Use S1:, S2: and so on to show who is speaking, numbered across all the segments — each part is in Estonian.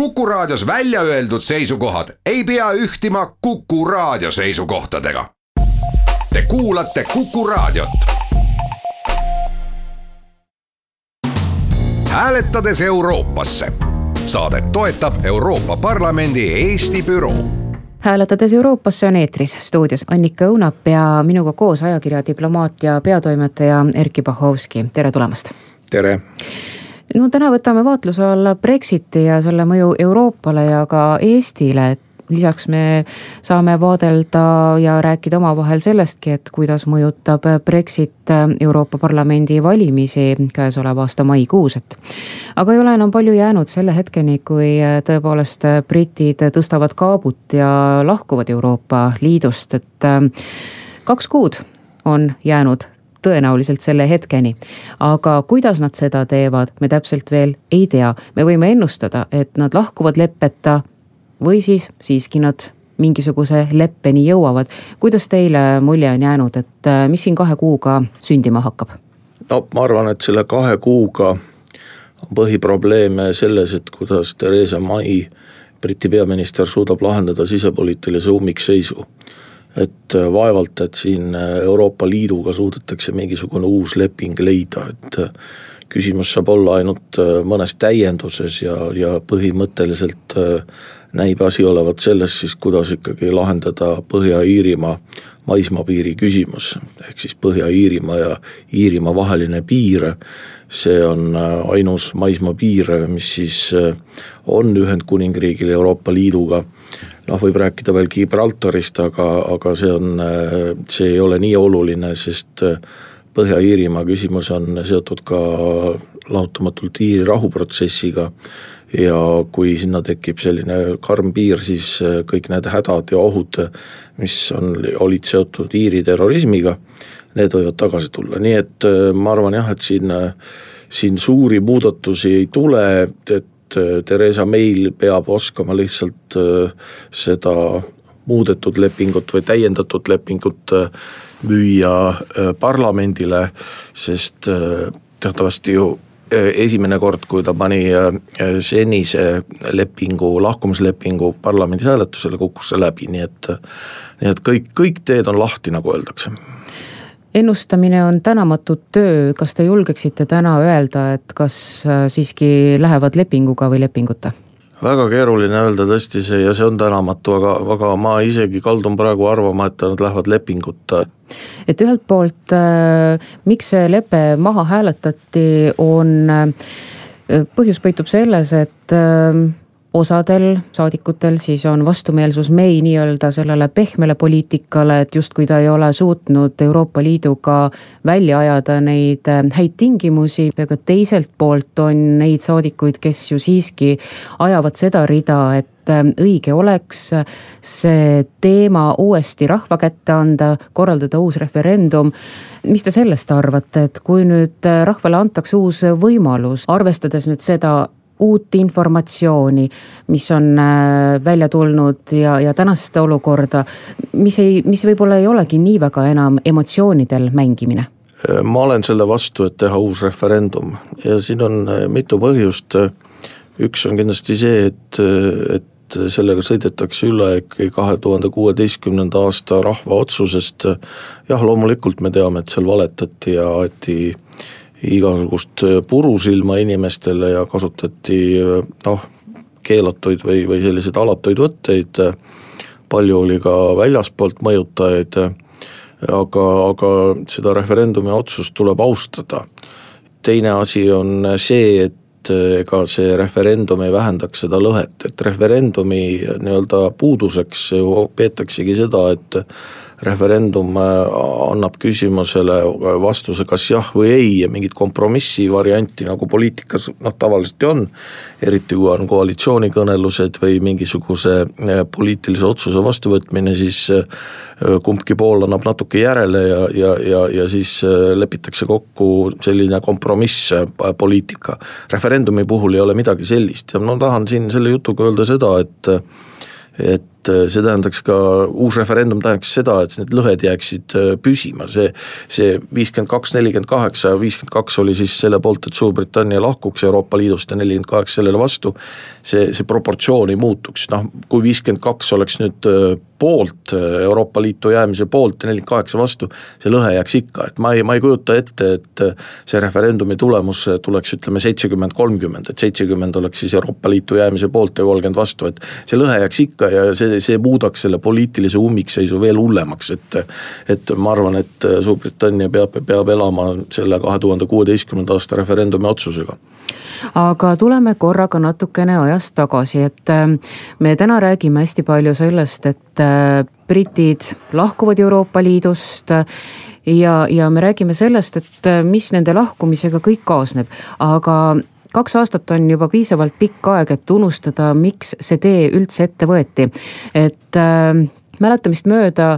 S1: Kuku Raadios välja öeldud seisukohad ei pea ühtima Kuku Raadio seisukohtadega. Te kuulate Kuku Raadiot. hääletades Euroopasse. saadet toetab Euroopa Parlamendi Eesti büroo
S2: hääletades Euroopasse on eetris stuudios Annika Õunap ja minuga koos ajakirja Diplomaatia peatoimetaja Erkki Bahovski, tere tulemast.
S3: tere
S2: no täna võtame vaatluse alla Brexiti ja selle mõju Euroopale ja ka Eestile, et lisaks me saame vaadelda ja rääkida omavahel sellestki, et kuidas mõjutab Brexit Euroopa Parlamendi valimisi käesoleva aasta maikuus, et. aga ei ole enam palju jäänud selle hetkeni, kui tõepoolest britid tõstavad kaabut ja lahkuvad Euroopa Liidust, et kaks kuud on jäänud tõenäoliselt selle hetkeni. aga kuidas nad seda teevad, me täpselt veel ei tea, me võime ennustada, et nad lahkuvad leppeta või siis siiski nad mingisuguse leppeni jõuavad. kuidas teile mulje on jäänud, et äh, mis siin kahe kuuga sündima hakkab?
S3: no ma arvan, et selle kahe kuuga on põhiprobleem selles, et kuidas Theresa May, Briti peaminister, suudab lahendada sisepoliitilise ummikseisu et äh, vaevalt, et siin äh, Euroopa Liiduga suudetakse mingisugune uus leping leida, et äh, küsimus saab olla ainult mõnes täienduses ja, ja põhimõtteliselt näib asi olevat selles siis, kuidas ikkagi lahendada Põhja-Iirimaa maismaapiiri küsimus, ehk siis Põhja-Iirimaa ja Iirimaa vaheline piir, see on ainus maismaapiir, mis siis on Ühendkuningriigil Euroopa Liiduga noh, võib rääkida veel Gibraltarist, aga, aga see on, see ei ole nii oluline, sest äh, Põhja-Iirimaa küsimus on seotud ka lahutamatult Iiri rahuprotsessiga. ja kui sinna tekib selline karm piir, siis äh, kõik need hädad ja ohud, mis on, olid seotud Iiri terrorismiga, need võivad tagasi tulla, nii et äh, ma arvan jah, et siin, siin suuri muudatusi ei tule, et Theresa May'l peab oskama lihtsalt äh, seda muudetud lepingut või täiendatud lepingut äh, müüa parlamendile, sest teatavasti ju esimene kord, kui ta pani senise lepingu, lahkumislepingu parlamendis hääletusele, kukkus see läbi, nii et nii et kõik, kõik teed on lahti, nagu öeldakse
S2: ennustamine on tänamatu töö, kas te julgeksite täna öelda, et kas äh, siiski lähevad lepinguga või lepinguta?
S3: väga keeruline öelda tõesti see ja see on tänamatu, aga, aga ma isegi kaldun praegu arvama, et nad lähevad lepinguta.
S2: et ühelt poolt äh, miks see lepe maha hääletati, on äh,, põhjus peitub selles, et äh, osadel saadikutel siis on vastumeelsus May nii-öelda sellele pehmele poliitikale, et justkui ta ei ole suutnud Euroopa Liiduga välja ajada neid äh, häid tingimusi, aga teiselt poolt on neid saadikuid, kes ju siiski ajavad seda rida, et äh, õige oleks see teema uuesti rahva kätte anda, korraldada uus referendum. mis te sellest arvate, et kui nüüd äh, rahvale antakse uus võimalus, arvestades nüüd seda uut informatsiooni, mis on äh, välja tulnud ja, ja tänast olukorda, mis ei, mis võib-olla ei olegi nii väga enam emotsioonidel mängimine?
S3: ma olen selle vastu, et teha uus referendum ja siin on äh, mitu põhjust. üks on kindlasti see, et, et sellega sõidetakse üle ikkagi kahe tuhande kuueteistkümnenda aasta rahva otsusest. jah, loomulikult me teame, et seal valetati ja aeti igasugust äh, purusilma inimestele ja kasutati äh, noh, keelatuid või, või selliseid alatuid võtteid, palju oli ka väljaspoolt mõjutajaid, aga, aga seda referendumi otsust tuleb austada. teine asi on see, et äh, ega see referendum ei vähendaks seda lõhet, et referendumi nii-öelda puuduseks ju peetaksegi seda, et referendum äh, annab küsimusele vastuse kas jah või ei ja mingit kompromissi varianti nagu poliitikas noh, tavaliselt ju on. eriti kui on koalitsioonikõnelused või mingisuguse äh, poliitilise otsuse vastuvõtmine, siis äh, kumbki pool annab natuke järele ja, ja, ja, ja siis lepitakse kokku selline kompromiss poliitika. referendumi puhul ei ole midagi sellist ja ma tahan siin selle jutuga öelda seda, et et et äh, see tähendaks ka, uus referendum tähendaks seda, et need lõhed jääksid äh, püsima, see, see viiskümmend kaks, nelikümmend kaheksa, viiskümmend kaks oli siis selle poolt, et Suurbritannia lahkuks Euroopa Liidust ja nelikümmend kaheksa sellele vastu, see, see proportsioon ei muutuks, noh kui viiskümmend kaks oleks nüüd äh, poolt, Euroopa Liitu jäämise poolt ja nelikümmend kaheksa vastu, see lõhe jääks ikka, et ma ei, ma ei kujuta ette, et see referendumi tulemus tuleks ütleme seitsekümmend, kolmkümmend, et seitsekümmend oleks siis Euroopa Liitu jäämise poolt ja kolmkümmend vastu, et see lõhe jääks ikka ja see, see muudaks selle poliitilise ummikseisu veel hullemaks, et et ma arvan, et Suurbritannia peab, peab elama selle kahe tuhande kuueteistkümnenda aasta referendumi otsusega.
S2: Aga tuleme korraga natukene ajas tagasi, et äh, me täna räägime hästi palju sellest, et äh, britid lahkuvad Euroopa Liidust ja, ja me räägime sellest, et äh, mis nende lahkumisega kõik kaasneb, aga kaks aastat on juba piisavalt pikk aeg, et unustada, miks see tee üldse ette võeti. et äh, mäletamist mööda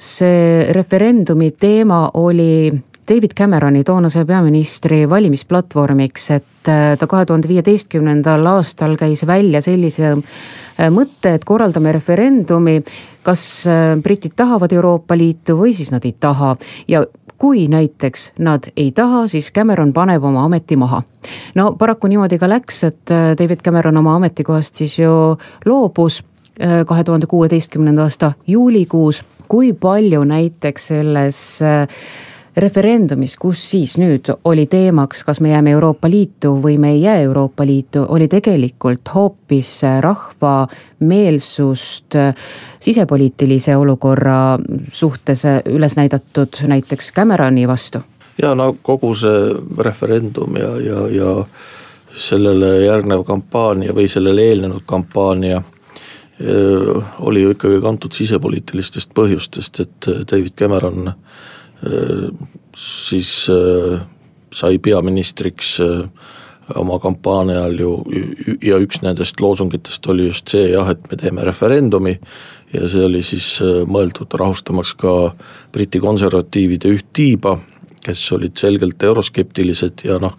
S2: see referendumi teema oli David Cameroni, toonase peaministri valimisplatvormiks, et äh, ta kahe tuhande viieteistkümnendal aastal käis välja sellise äh, mõtte, et korraldame referendumi, kas äh, britid tahavad Euroopa Liitu või siis nad ei taha ja kui näiteks nad ei taha, siis Cameron paneb oma ameti maha. no paraku niimoodi ka läks, et äh, David Cameron oma ametikohast siis ju loobus äh, kahe tuhande kuueteistkümnenda aasta juulikuus. kui palju näiteks selles äh, referendumis, kus siis nüüd oli teemaks, kas me jääme Euroopa Liitu või me ei jää Euroopa Liitu, oli tegelikult hoopis rahva meelsust sisepoliitilise olukorra suhtes üles näidatud näiteks Cameroni vastu?
S3: ja no kogu see referendum ja, ja, ja sellele järgnev kampaania või sellele eelnenud kampaania oli ju ikkagi kantud sisepoliitilistest põhjustest, et David Cameron siis äh, sai peaministriks äh, oma kampaania ajal ju ja üks nendest loosungitest oli just see jah, et me teeme referendumi ja see oli siis äh, mõeldud rahustamaks ka Briti konservatiivide üht tiiba, kes olid selgelt euroskeptilised ja noh,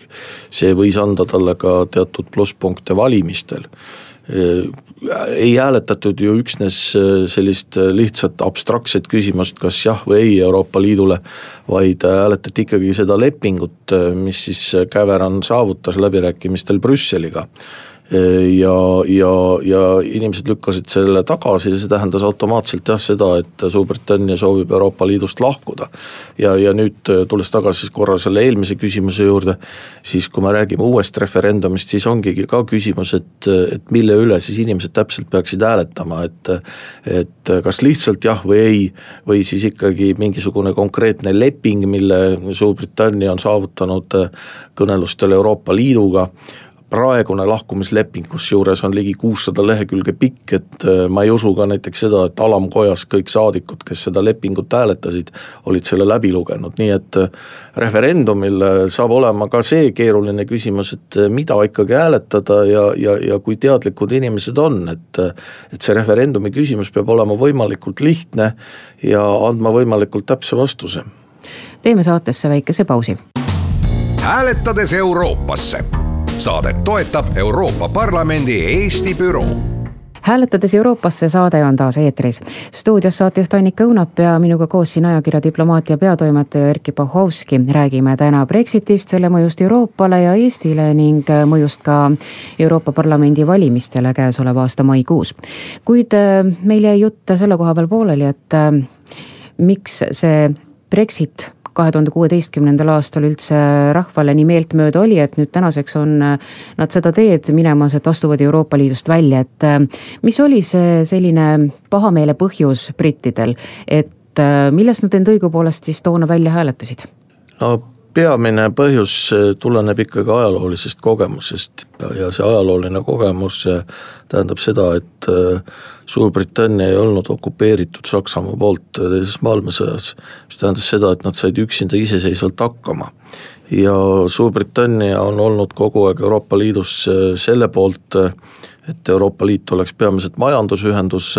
S3: see võis anda talle ka teatud plusspunkte valimistel ei hääletatud ju üksnes äh, sellist äh, lihtsat abstraktset küsimust, kas jah või ei Euroopa Liidule, vaid äh, hääletati ikkagi seda lepingut, mis siis Cameron saavutas läbirääkimistel Brüsseliga ja, ja, ja inimesed lükkasid selle tagasi ja see tähendas automaatselt jah seda, et Suurbritannia soovib Euroopa Liidust lahkuda. ja, ja nüüd tulles tagasi korra selle eelmise küsimuse juurde, siis kui me räägime uuest referendumist, siis ongi ka küsimus, et, et mille üle siis inimesed täpselt peaksid hääletama, et et kas lihtsalt jah või ei, või siis ikkagi mingisugune konkreetne leping, mille Suurbritannia on saavutanud kõnelustel Euroopa Liiduga praegune lahkumisleping, kusjuures on ligi kuussada lehekülge pikk, et äh, ma ei usu ka näiteks seda, et alamkojas kõik saadikud, kes seda lepingut hääletasid, olid selle läbi lugenud, nii et äh, referendumil äh, saab olema ka see keeruline küsimus, et mida ikkagi hääletada ja, ja, ja kui teadlikud inimesed on, et et see referendumi küsimus peab olema võimalikult lihtne ja andma võimalikult täpse vastuse.
S2: teeme saatesse väikese pausi.
S1: hääletades Euroopasse saadet toetab Euroopa Parlamendi Eesti büroo
S2: hääletades Euroopasse saade on taas eetris. stuudios saatejuht Annika Õunap ja minuga koos siin ajakirja Diplomaatia peatoimetaja Erkki Pohhovski. räägime täna Brexitist, selle mõjust Euroopale ja Eestile ning mõjust ka Euroopa Parlamendi valimistele käesoleva aasta maikuus. kuid äh, meil jäi jutt selle koha peal pooleli, et äh, miks see Brexit kahe tuhande kuueteistkümnendal aastal üldse rahvale nii meeltmööda oli, et nüüd tänaseks on nad seda teed minemas, et astuvad Euroopa Liidust välja, et mis oli see selline pahameele põhjus brittidel, et millest nad end õigupoolest siis toona välja hääletasid?
S3: no peamine põhjus tuleneb ikkagi ajaloolisest kogemusest ja, see ajalooline kogemus tähendab seda, et äh, Suurbritannia ei olnud okupeeritud Saksamaa poolt teises maailmasõjas, mis tähendas seda, et nad said üksinda iseseisvalt hakkama. ja Suurbritannia on olnud kogu aeg Euroopa Liidus selle poolt, et Euroopa Liit oleks peamiselt majandusühendus,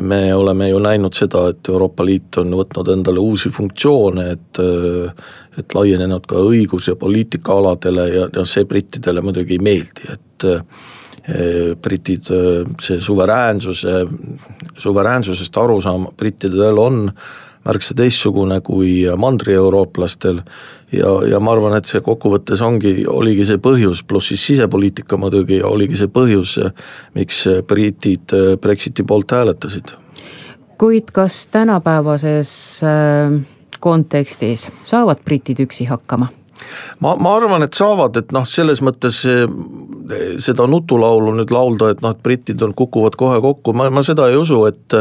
S3: me oleme ju näinud seda, et Euroopa Liit on võtnud endale uusi funktsioone, et et laienenud ka õigus- ja poliitikaaladele ja, ja see brittidele muidugi ei meeldi, et britid, see suveräänsuse suveräänsusest arusaam brittidel on märksa teistsugune kui mandrieuroopalastel ja, ja ma arvan, et see kokkuvõttes ongi, oligi see põhjus, pluss siis sisepoliitika muidugi, oligi see põhjus, miks britid Brexiti poolt hääletasid.
S2: kuid kas tänapäevases äh, kontekstis saavad britid üksi hakkama?
S3: Ma, ma arvan, et saavad, et noh, selles mõttes eh, seda nutulaulu nüüd laulda, et noh, et britid on, kukuvad kohe kokku, ma, ma seda ei usu, et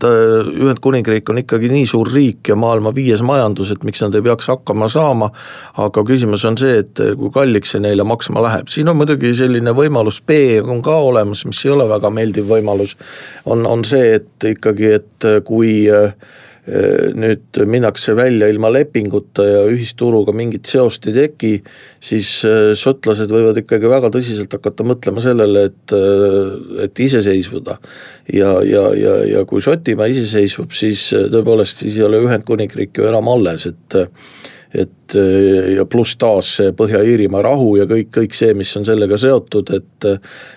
S3: Ühendkuningriik on ikkagi nii suur riik ja maailma viies majandus, et miks nad ei peaks hakkama saama, aga küsimus on see, et kui kalliks see neile maksma läheb, siin on muidugi selline võimalus B on ka olemas, mis ei ole väga meeldiv võimalus, on, on see, et ikkagi, et kui Äh, nüüd minnakse välja ilma lepinguta ja ühisturuga mingit seost ei teki, siis äh, šotlased võivad ikkagi väga tõsiselt hakata mõtlema sellele, et, äh, et iseseisvuda. ja, ja, ja, ja kui Šotimaa iseseisvub, siis tõepoolest siis ei ole Ühendkuningriik ju enam alles, et et ja pluss taas see Põhja-Iirimaa rahu ja kõik, kõik see, mis on sellega seotud, et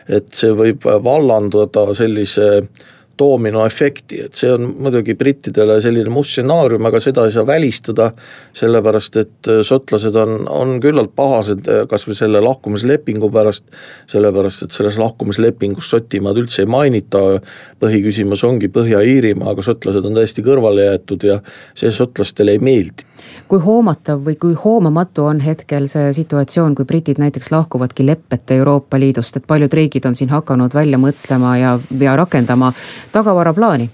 S3: et see võib vallanduda sellise äh, doominoefekti, et see on muidugi brittidele selline must stsenaarium, aga seda ei saa välistada, sellepärast et äh, šotlased on, on küllalt pahased äh, kas või selle lahkumislepingu pärast, sellepärast et selles lahkumislepingus Šotimaad üldse ei mainita, põhiküsimus ongi Põhja-Iirimaa, aga šotlased on täiesti kõrvale jäetud ja see šotlastele ei meeldi.
S2: Kui hoomatav või kui hoomamatu on hetkel see situatsioon, kui britid näiteks lahkuvadki leppeta Euroopa Liidust, et paljud riigid on siin hakanud välja mõtlema ja, ja rakendama tagavaraplaani.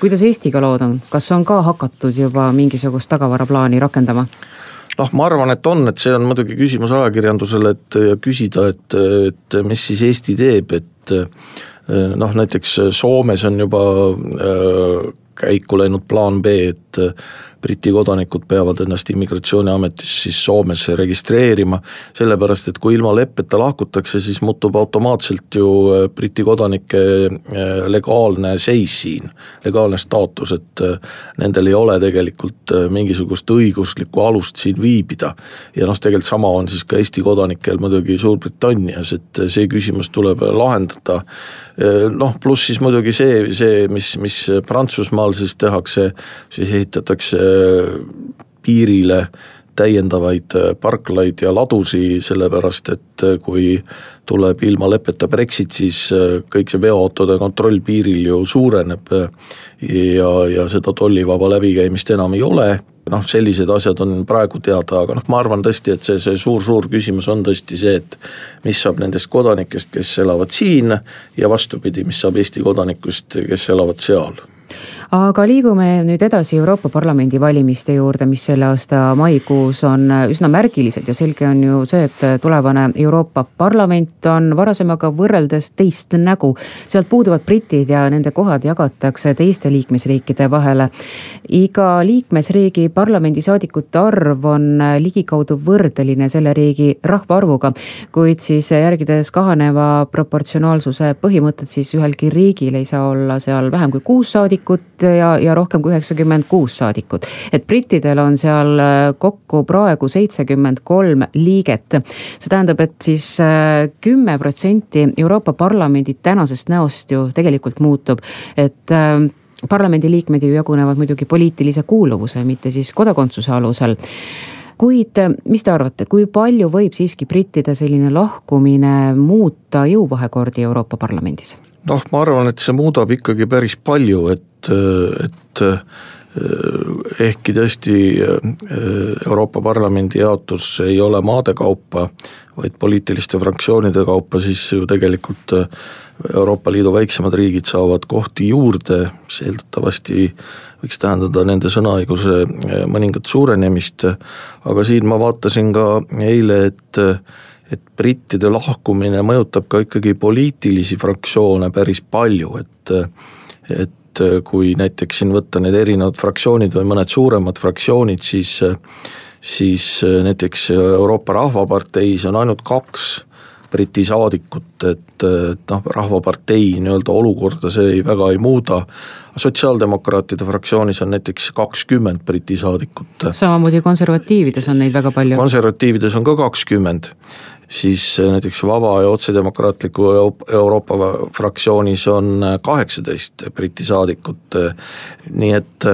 S2: kuidas Eestiga lood on, kas on ka hakatud juba mingisugust tagavaraplaani rakendama?
S3: noh, ma arvan, et on, et see on muidugi küsimus ajakirjandusele, et küsida, et, et mis siis Eesti teeb, et noh, näiteks Soomes on juba äh, käiku läinud plaan B, et Briti kodanikud peavad ennast immigratsiooniametis siis Soomes registreerima, sellepärast et kui ilma leppeta lahkutakse, siis muutub automaatselt ju äh, Briti kodanike äh, legaalne seis siin, legaalne staatus, et äh, nendel ei ole tegelikult mingisugust õiguslikku alust siin viibida. ja noh, tegelikult sama on siis ka Eesti kodanikel muidugi Suurbritannias, et see küsimus tuleb lahendada noh, pluss siis muidugi see, see, mis, mis Prantsusmaal siis tehakse, siis ehitatakse piirile täiendavaid parklaid ja ladusi, sellepärast et kui tuleb ilma leppeta Brexit, siis kõik see veoautode kontroll piiril ju suureneb ja, ja seda tollivaba läbikäimist enam ei ole, noh, sellised asjad on praegu teada, aga noh, ma arvan tõesti, et see, see suur-suur küsimus on tõesti see, et mis saab nendest kodanikest, kes elavad siin ja vastupidi, mis saab Eesti kodanikust, kes elavad seal
S2: aga liigume nüüd edasi Euroopa Parlamendi valimiste juurde, mis selle aasta maikuus on üsna märgilised ja selge on ju see, et tulevane Euroopa Parlament on varasemaga võrreldes teist nägu. sealt puuduvad britid ja nende kohad jagatakse teiste liikmesriikide vahele. iga liikmesriigi parlamendisaadikute arv on ligikaudu võrdeline selle riigi rahvaarvuga, kuid siis järgides kahaneva proportsionaalsuse põhimõtet, siis ühelgi riigil ei saa olla seal vähem kui kuus saadikut ja, ja rohkem kui üheksakümmend kuus saadikut. et brittidel on seal äh, kokku praegu seitsekümmend kolm liiget. see tähendab, et siis äh, kümme protsenti Euroopa Parlamendi tänasest näost ju tegelikult muutub, et äh, parlamendiliikmed ju jagunevad muidugi poliitilise kuuluvuse, mitte siis kodakondsuse alusel kuid mis te arvate, kui palju võib siiski brittide selline lahkumine muuta jõuvahekordi Euroopa Parlamendis?
S3: Noh, ma arvan, et see muudab ikkagi päris palju, et, et eh, ehkki tõesti eh, Euroopa Parlamendi jaotus ei ole maade kaupa, vaid poliitiliste fraktsioonide kaupa, siis ju tegelikult eh, Euroopa Liidu väiksemad riigid saavad kohti juurde, mis eeldatavasti võiks tähendada nende sõnaõiguse mõningat suurenemist, aga siin ma vaatasin ka eile, et et brittide lahkumine mõjutab ka ikkagi poliitilisi fraktsioone päris palju, et et kui näiteks siin võtta need erinevad fraktsioonid või mõned suuremad fraktsioonid, siis siis näiteks Euroopa Rahvaparteis on ainult kaks Briti saadikut, et, et noh, Rahvapartei nii-öelda olukorda see ei, väga ei muuda, sotsiaaldemokraatide fraktsioonis on näiteks kakskümmend Briti saadikut.
S2: samamoodi konservatiivides on neid väga palju.
S3: konservatiivides on ka kakskümmend siis näiteks Vaba ja Otsedemokraatliku Euroopa fraktsioonis on kaheksateist Briti saadikut. nii et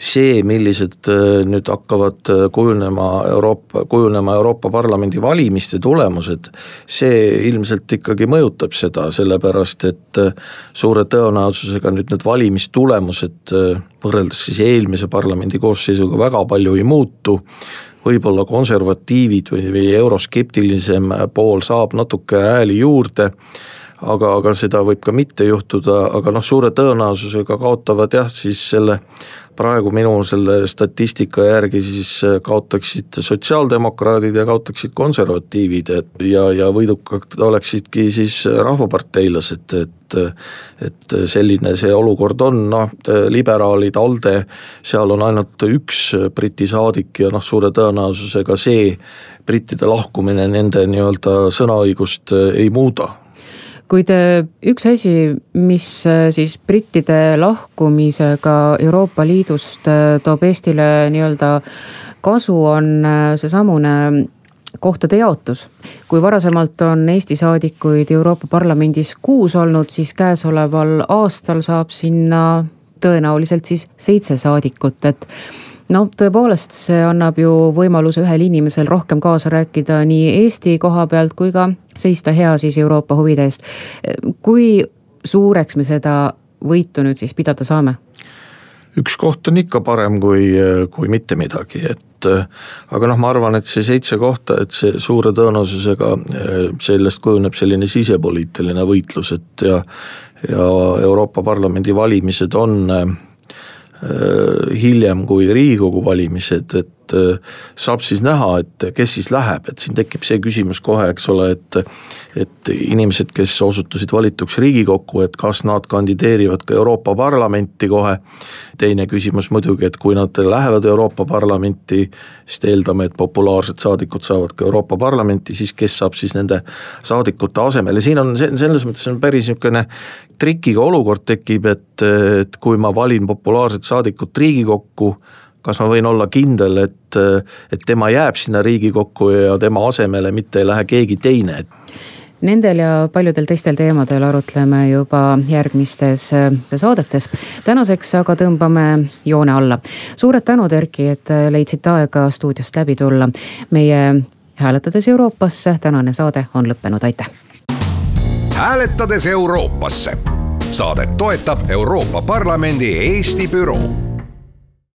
S3: see, millised nüüd hakkavad kujunema Euroopa, kujunema Euroopa Parlamendi valimiste tulemused, see ilmselt ikkagi mõjutab seda, sellepärast et suure tõenäosusega nüüd need valimistulemused võrreldes siis eelmise parlamendi koosseisuga väga palju ei muutu võib-olla konservatiivid või, või euroskeptilisem pool saab natuke hääli juurde, aga, aga seda võib ka mitte juhtuda, aga noh, suure tõenäosusega kaotavad jah, siis selle praegu minu selle statistika järgi siis kaotaksid sotsiaaldemokraadid ja kaotaksid konservatiivid, et ja, ja võidukad oleksidki siis rahvaparteilased, et et selline see olukord on, noh, liberaalid, ALDE, seal on ainult üks Briti saadik ja noh, suure tõenäosusega see brittide lahkumine nende nii-öelda sõnaõigust ei muuda
S2: kuid äh, üks asi, mis äh, siis brittide lahkumisega Euroopa Liidust äh, toob Eestile nii-öelda kasu, on seesamune kohtade jaotus. kui varasemalt on Eesti saadikuid Euroopa Parlamendis kuus olnud, siis käesoleval aastal saab sinna tõenäoliselt siis seitse saadikut, et no tõepoolest, see annab ju võimaluse ühel inimesel rohkem kaasa rääkida nii Eesti koha pealt kui ka seista hea siis Euroopa huvide eest. kui suureks me seda võitu nüüd siis pidada saame?
S3: üks koht on ikka parem kui, kui mitte midagi, et aga noh, ma arvan, et see seitse kohta, et see suure tõenäosusega sellest kujuneb selline sisepoliitiline võitlus, et ja ja Euroopa Parlamendi valimised on hiljem kui Riigikogu valimised, et äh, saab siis näha, et kes siis läheb, et siin tekib see küsimus kohe, eks ole, et et inimesed, kes osutusid valituks Riigikokku, et kas nad kandideerivad ka Euroopa Parlamenti kohe. teine küsimus muidugi, et kui nad lähevad Euroopa Parlamenti, siis eeldame, et populaarsed saadikud saavad ka Euroopa Parlamenti, siis kes saab siis nende saadikute asemel ja siin on selles mõttes on päris niisugune trikiga olukord tekib, et, et kui ma valin populaarset saadikut Riigikokku, kas ma võin olla kindel, et, et tema jääb sinna Riigikokku ja tema asemele mitte ei lähe keegi teine,
S2: Nendel ja paljudel teistel teemadel arutleme juba järgmistes äh, saadetes. tänaseks aga tõmbame joone alla. suured tänud, Erki, et äh, leidsite aega stuudiost läbi tulla. meie hääletades Euroopasse tänane saade on lõppenud, aitäh.
S1: hääletades Euroopasse. saadet toetab Euroopa Parlamendi Eesti büroo